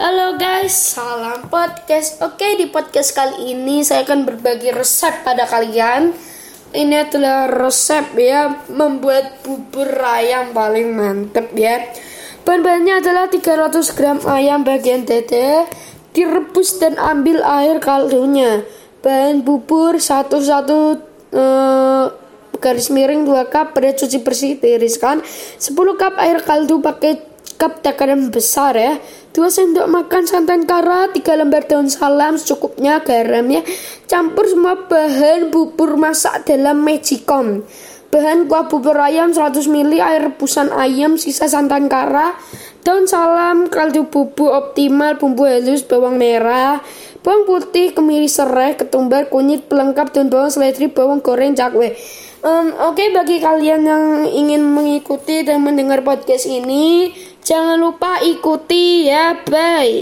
Halo guys, salam podcast. Oke, di podcast kali ini saya akan berbagi resep pada kalian. Ini adalah resep ya membuat bubur ayam paling mantep ya. Bahan-bahannya adalah 300 gram ayam bagian dada, direbus dan ambil air kaldunya. Bahan bubur satu-satu eh, garis miring 2 cup pada cuci bersih tiriskan 10 cup air kaldu pakai cup takaran besar ya. 2 sendok makan santan kara 3 lembar daun salam secukupnya garam ya. Campur semua bahan bubur masak dalam magicom. Bahan kuah bubur ayam 100 ml air rebusan ayam sisa santan kara daun salam kaldu bubuk optimal bumbu halus bawang merah bawang putih kemiri serai ketumbar kunyit pelengkap daun bawang seledri bawang goreng cakwe Um, Oke, okay, bagi kalian yang ingin mengikuti dan mendengar podcast ini, jangan lupa ikuti ya. Bye.